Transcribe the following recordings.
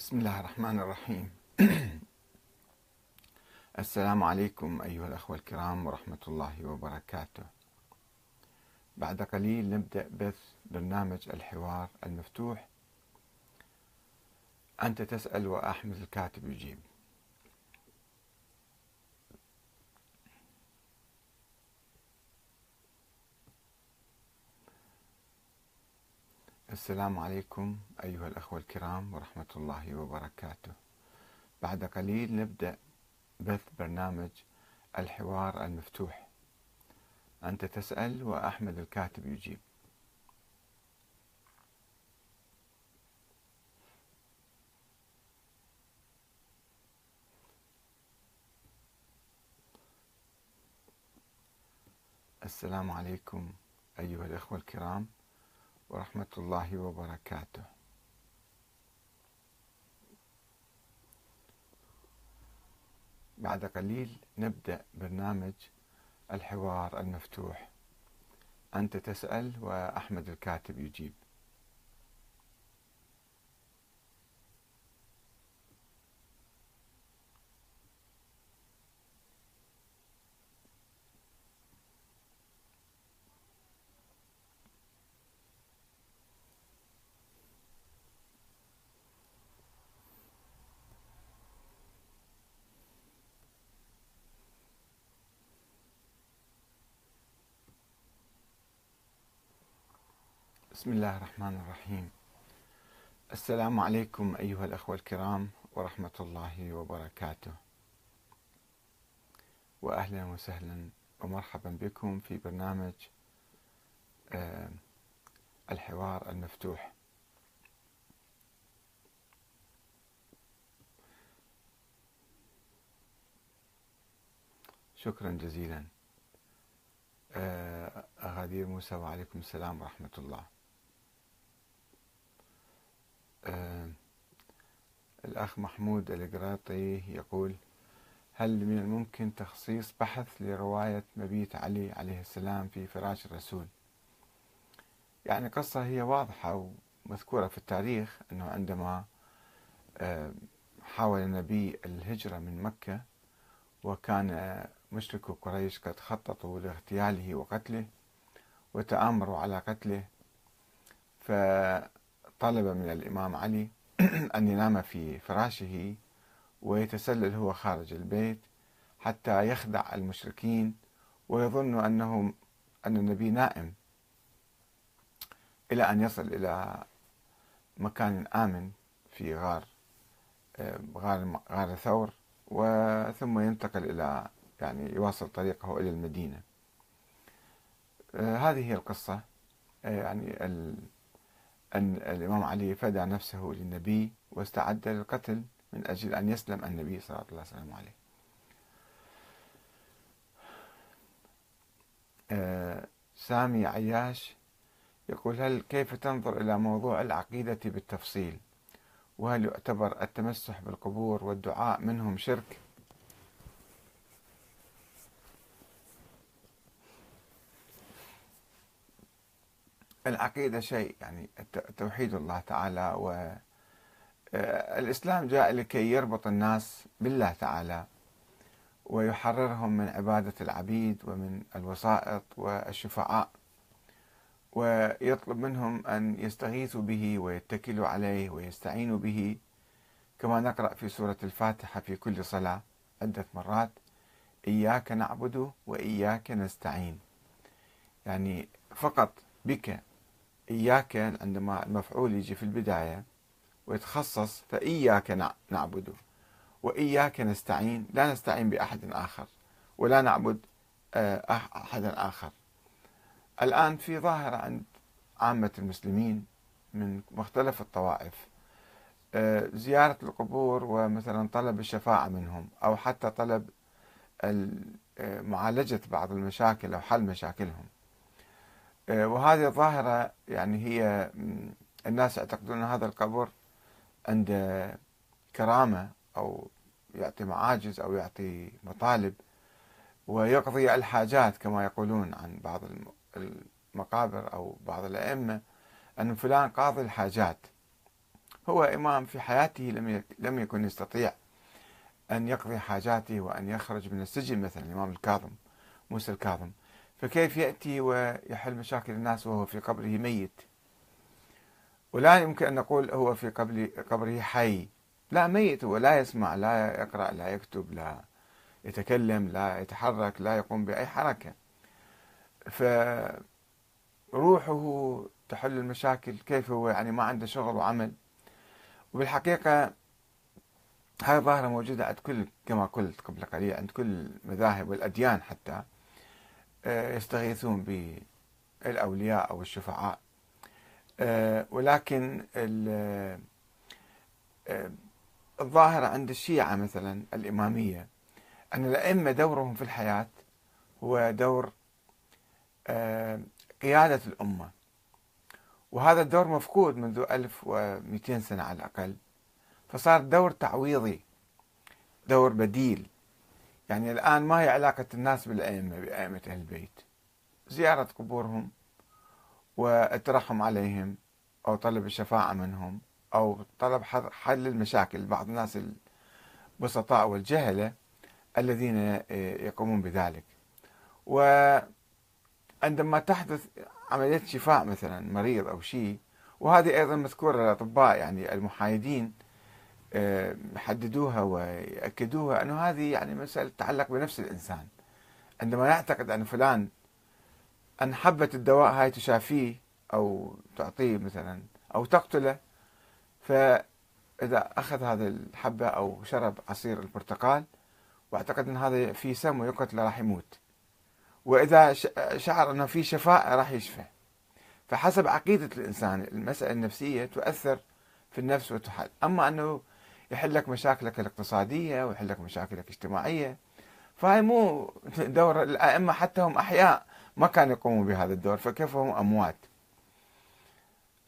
بسم الله الرحمن الرحيم. السلام عليكم أيها الأخوة الكرام ورحمة الله وبركاته. بعد قليل نبدأ بث برنامج الحوار المفتوح. أنت تسأل وأحمد الكاتب يجيب. السلام عليكم أيها الأخوة الكرام ورحمة الله وبركاته. بعد قليل نبدأ بث برنامج الحوار المفتوح. أنت تسأل وأحمد الكاتب يجيب. السلام عليكم أيها الأخوة الكرام ورحمة الله وبركاته. بعد قليل نبدأ برنامج الحوار المفتوح. أنت تسأل وأحمد الكاتب يجيب. بسم الله الرحمن الرحيم. السلام عليكم أيها الأخوة الكرام ورحمة الله وبركاته. وأهلا وسهلا ومرحبا بكم في برنامج الحوار المفتوح. شكرا جزيلا. غدير موسى وعليكم السلام ورحمة الله. الأخ محمود القراطي يقول هل من الممكن تخصيص بحث لرواية مبيت علي عليه السلام في فراش الرسول؟ يعني قصة هي واضحة ومذكورة في التاريخ أنه عندما حاول النبي الهجرة من مكة وكان مشركو قريش قد خططوا لاغتياله وقتله وتآمروا على قتله فطلب من الإمام علي أن ينام في فراشه ويتسلل هو خارج البيت حتى يخدع المشركين ويظن أنه أن النبي نائم إلى أن يصل إلى مكان آمن في غار غار غار ثور وثم ينتقل إلى يعني يواصل طريقه إلى المدينة. هذه هي القصة. يعني أن الإمام علي فدى نفسه للنبي واستعد للقتل من أجل أن يسلم النبي صلى الله عليه وسلم عليه. سامي عياش يقول هل كيف تنظر إلى موضوع العقيدة بالتفصيل؟ وهل يعتبر التمسح بالقبور والدعاء منهم شرك؟ العقيدة شيء يعني توحيد الله تعالى و الإسلام جاء لكي يربط الناس بالله تعالى ويحررهم من عبادة العبيد ومن الوسائط والشفعاء ويطلب منهم أن يستغيثوا به ويتكلوا عليه ويستعينوا به. كما نقرأ في سورة الفاتحة في كل صلاة عدة مرات إياك نعبد وإياك نستعين. يعني فقط بك إياك عندما المفعول يجي في البداية ويتخصص فإياك نعبد وإياك نستعين لا نستعين بأحد آخر ولا نعبد أحدا آخر. الآن في ظاهرة عند عامة المسلمين من مختلف الطوائف زيارة القبور ومثلا طلب الشفاعة منهم أو حتى طلب معالجة بعض المشاكل أو حل مشاكلهم. وهذه الظاهرة يعني هي الناس يعتقدون هذا القبر عنده كرامة أو يعطي معاجز أو يعطي مطالب ويقضي الحاجات كما يقولون عن بعض المقابر أو بعض الأئمة أن فلان قاضي الحاجات هو إمام في حياته لم يكن يستطيع أن يقضي حاجاته وأن يخرج من السجن مثلا الإمام الكاظم موسى الكاظم. فكيف يأتي ويحل مشاكل الناس وهو في قبره ميت؟ ولا يمكن أن نقول هو في قبره حي. لا ميت هو لا يسمع لا يقرأ لا يكتب لا يتكلم لا يتحرك لا يقوم بأي حركة. فروحه تحل المشاكل كيف هو؟ يعني ما عنده شغل وعمل. وبالحقيقة هاي ظاهرة موجودة عند كل كما قلت قبل قليل عند كل المذاهب والأديان حتى. يستغيثون بالأولياء أو الشفعاء. آه، ولكن آه، الظاهرة عند الشيعة مثلا الإمامية أن الأئمة دورهم في الحياة هو دور قيادة الأمة. وهذا الدور مفقود منذ 1200 سنة على الأقل. فصار دور تعويضي دور بديل. يعني الآن ما هي علاقة الناس بالأئمة بأئمة أهل البيت. زيارة قبورهم والترحم عليهم أو طلب الشفاعة منهم أو طلب حل المشاكل بعض الناس البسطاء والجهلة الذين يقومون بذلك. وعندما تحدث عملية شفاء مثلا مريض أو شيء وهذه أيضا مذكورة للأطباء يعني المحايدين آه، حددوها ويأكدوها أنه هذه يعني مسألة تتعلق بنفس الإنسان. عندما يعتقد أن فلان أن حبة الدواء هاي تشافيه أو تعطيه مثلا أو تقتله فإذا أخذ هذه الحبة أو شرب عصير البرتقال وأعتقد أن هذا فيه سم ويقتله راح يموت. وإذا شعر أنه في شفاء راح يشفى. فحسب عقيدة الإنسان المسألة النفسية تؤثر في النفس وتحل. أما أنه يحل لك مشاكلك الاقتصادية ويحل لك مشاكلك الاجتماعية. فهي مو دور الأئمة حتى هم أحياء ما كانوا يقوموا بهذا الدور فكيف هم أموات؟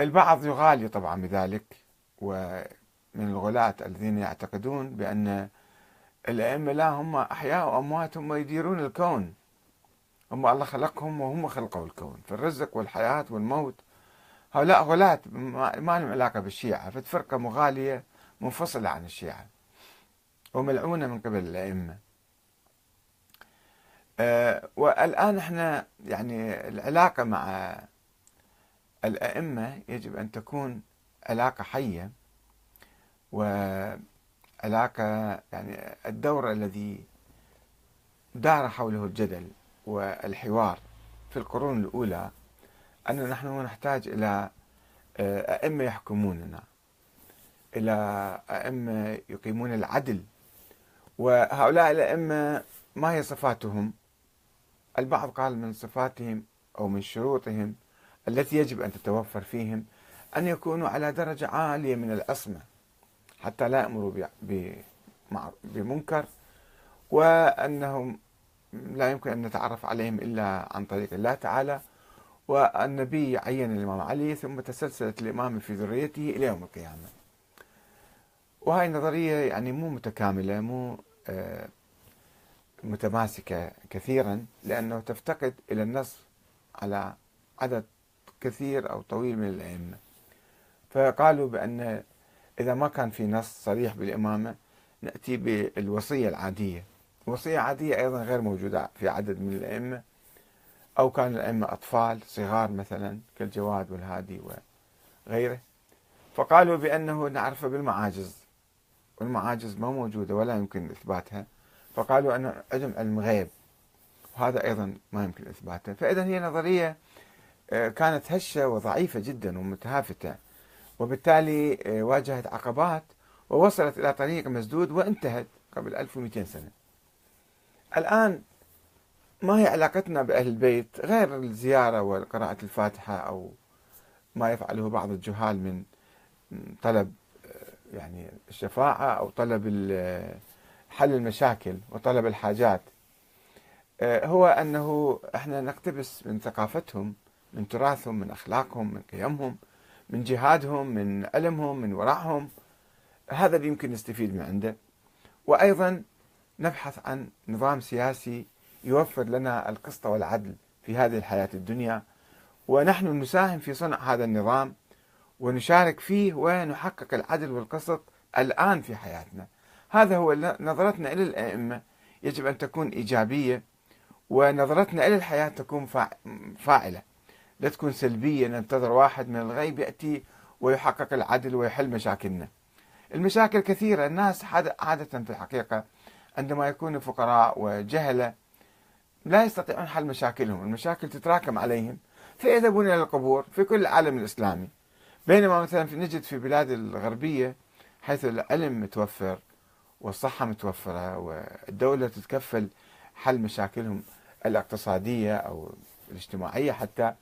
البعض يغالي طبعا بذلك ومن الغلاة الذين يعتقدون بأن الأئمة لا هم أحياء وأموات هم يديرون الكون. هم الله خلقهم وهم خلقوا الكون. في الرزق والحياة والموت هؤلاء غلاة ما لهم علاقة بالشيعة. فرقة مغالية منفصلة عن الشيعة. وملعونة من قبل الأئمة. أه والآن إحنا يعني العلاقة مع الأئمة يجب أن تكون علاقة حية وعلاقة يعني الدور الذي دار حوله الجدل والحوار في القرون الأولى أننا نحن نحتاج إلى آه، أئمة يحكموننا. إلى أئمة يقيمون العدل. وهؤلاء الأئمة ما هي صفاتهم؟ البعض قال من صفاتهم أو من شروطهم التي يجب أن تتوفر فيهم أن يكونوا على درجة عالية من العصمة حتى لا يأمروا بمنكر وأنهم لا يمكن أن نتعرف عليهم إلا عن طريق الله تعالى والنبي عين الإمام علي ثم تسلسلت الإمامة في ذريته إلى يوم القيامة. وهاي النظرية يعني مو متكاملة مو آه، متماسكة كثيرا لأنه تفتقد إلى النص على عدد كثير أو طويل من الأئمة. فقالوا بأن إذا ما كان في نص صريح بالإمامة نأتي بالوصية العادية. وصية عادية أيضا غير موجودة في عدد من الأئمة. أو كان الأئمة أطفال صغار مثلا كالجواد والهادي وغيره. فقالوا بأنه نعرفه بالمعاجز. والمعاجز ما موجودة ولا يمكن إثباتها فقالوا أنه عندهم علم غيب وهذا أيضا ما يمكن إثباته. فإذا هي نظرية آه، كانت هشة وضعيفة جدا ومتهافتة وبالتالي آه، واجهت عقبات ووصلت إلى طريق مسدود وانتهت قبل 1200 سنة. الآن ما هي علاقتنا بأهل البيت غير الزيارة وقراءة الفاتحة أو ما يفعله بعض الجهال من طلب يعني الشفاعة أو طلب حل المشاكل وطلب الحاجات. هو أنه إحنا نقتبس من ثقافتهم من تراثهم من أخلاقهم من قيمهم من جهادهم من علمهم من ورعهم هذا اللي يمكن نستفيد من عنده. وأيضا نبحث عن نظام سياسي يوفر لنا القسط والعدل في هذه الحياة الدنيا. ونحن نساهم في صنع هذا النظام ونشارك فيه ونحقق العدل والقسط الآن في حياتنا. هذا هو نظرتنا إلى الأئمة. يجب أن تكون إيجابية ونظرتنا إلى الحياة تكون فاعلة. لا تكون سلبية ننتظر واحد من الغيب يأتي ويحقق العدل ويحل مشاكلنا. المشاكل كثيرة. الناس عادة في الحقيقة عندما يكونوا فقراء وجهلة لا يستطيعون حل مشاكلهم. المشاكل تتراكم عليهم فيذهبون إلى القبور في كل العالم الإسلامي. بينما مثلا نجد في بلاد الغربية حيث العلم متوفر والصحة متوفرة والدولة تتكفل حل مشاكلهم الاقتصادية أو الاجتماعية حتى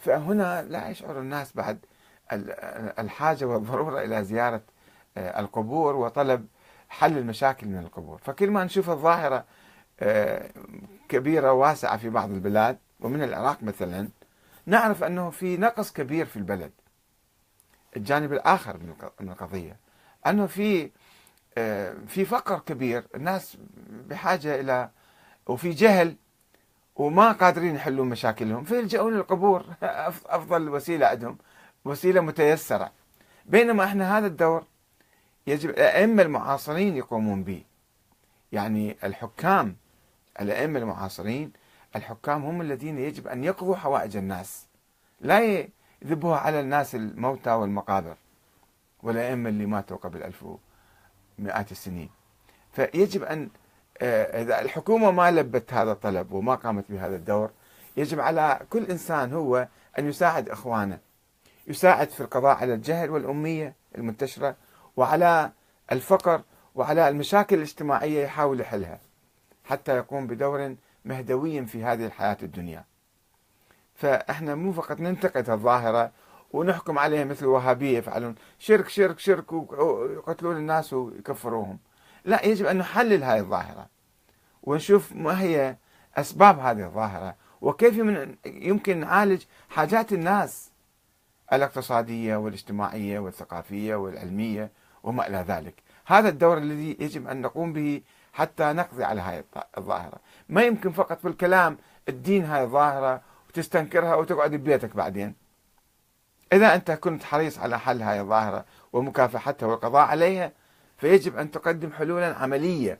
فهنا لا يشعر الناس بعد الحاجة والضرورة إلى زيارة آه، القبور وطلب حل المشاكل من القبور. فكل ما نشوف الظاهرة آه، كبيرة واسعة في بعض البلاد ومن العراق مثلا نعرف أنه في نقص كبير في البلد. الجانب الآخر من القضية. أنه في آه، في فقر كبير الناس بحاجة إلى وفي جهل وما قادرين يحلون مشاكلهم فيلجؤون للقبور. أفضل وسيلة عندهم وسيلة متيسرة. بينما إحنا هذا الدور يجب الأئمة المعاصرين يقومون به. يعني الحكام الأئمة المعاصرين الحكام هم الذين يجب أن يقضوا حوائج الناس. لا يذبوها على الناس الموتى والمقابر والأئمة اللي ماتوا قبل ألف مئات السنين. فيجب أن آه، إذا الحكومة ما لبت هذا الطلب وما قامت بهذا الدور يجب على كل إنسان هو أن يساعد إخوانه يساعد في القضاء على الجهل والأمية المنتشرة وعلى الفقر وعلى المشاكل الاجتماعية يحاول يحلها حتى يقوم بدور مهدوي في هذه الحياة الدنيا. فإحنا مو فقط ننتقد الظاهرة ونحكم عليها مثل الوهابية يفعلون. شرك شرك شرك ويقتلون الناس ويكفروهم. لا يجب أن نحلل هذه الظاهرة ونشوف ما هي أسباب هذه الظاهرة وكيف يمكن نعالج حاجات الناس الاقتصادية والاجتماعية والثقافية والعلمية وما إلى ذلك. هذا الدور الذي يجب أن نقوم به حتى نقضي على هذه الظاهرة. ما يمكن فقط بالكلام الدين هذه الظاهرة وتستنكرها وتقعد ببيتك بعدين. إذا أنت كنت حريص على حل هذه الظاهرة ومكافحتها والقضاء عليها فيجب أن تقدم حلولا عملية.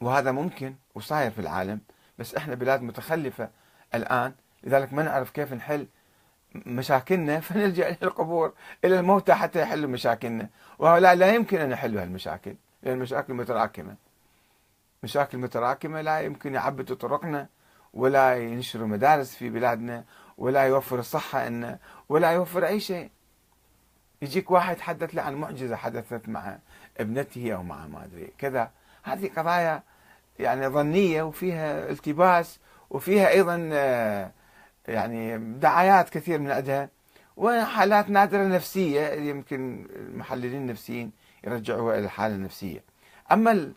وهذا ممكن وصاير في العالم بس إحنا بلاد متخلفة الآن لذلك ما نعرف كيف نحل مشاكلنا فنلجأ إلى القبور إلى الموتى حتى يحلوا مشاكلنا. وهؤلاء لا يمكن أن يحلوا هالمشاكل لأن المشاكل متراكمة. مشاكل متراكمة لا يمكن يعبدوا طرقنا ولا ينشروا مدارس في بلادنا ولا يوفر الصحة إن ولا يوفر أي شيء. يجيك واحد حدث له عن معجزة حدثت مع ابنته أو مع ما أدري. كذا. هذه قضايا يعني ظنية وفيها التباس وفيها أيضا آه، يعني دعايات كثير من عندها وحالات نادرة نفسية يمكن المحللين النفسيين يرجعوها إلى الحالة النفسية. أما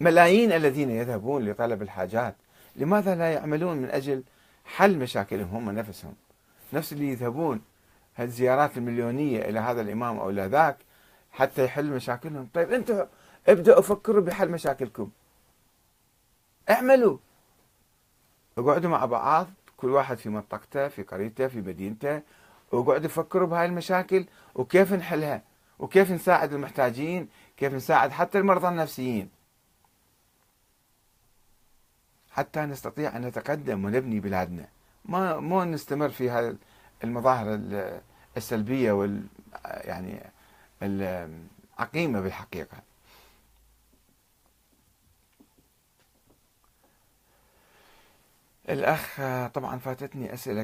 الملايين الذين يذهبون لطلب الحاجات لماذا لا يعملون من أجل حل مشاكلهم هم نفسهم؟ نفس اللي يذهبون هالزيارات المليونية إلى هذا الإمام أو إلى ذاك حتى يحل مشاكلهم. طيب أنتم ابدأوا فكروا بحل مشاكلكم. اعملوا. اقعدوا مع بعض كل واحد في منطقته في قريته في مدينته. وقعدوا فكروا بهاي المشاكل وكيف نحلها؟ وكيف نساعد المحتاجين؟ كيف نساعد حتى المرضى النفسيين؟ حتى نستطيع أن نتقدم ونبني بلادنا. ما مو نستمر في هذه المظاهر السلبية وال يعني العقيمة بالحقيقة. الأخ طبعا فاتتني أسئلة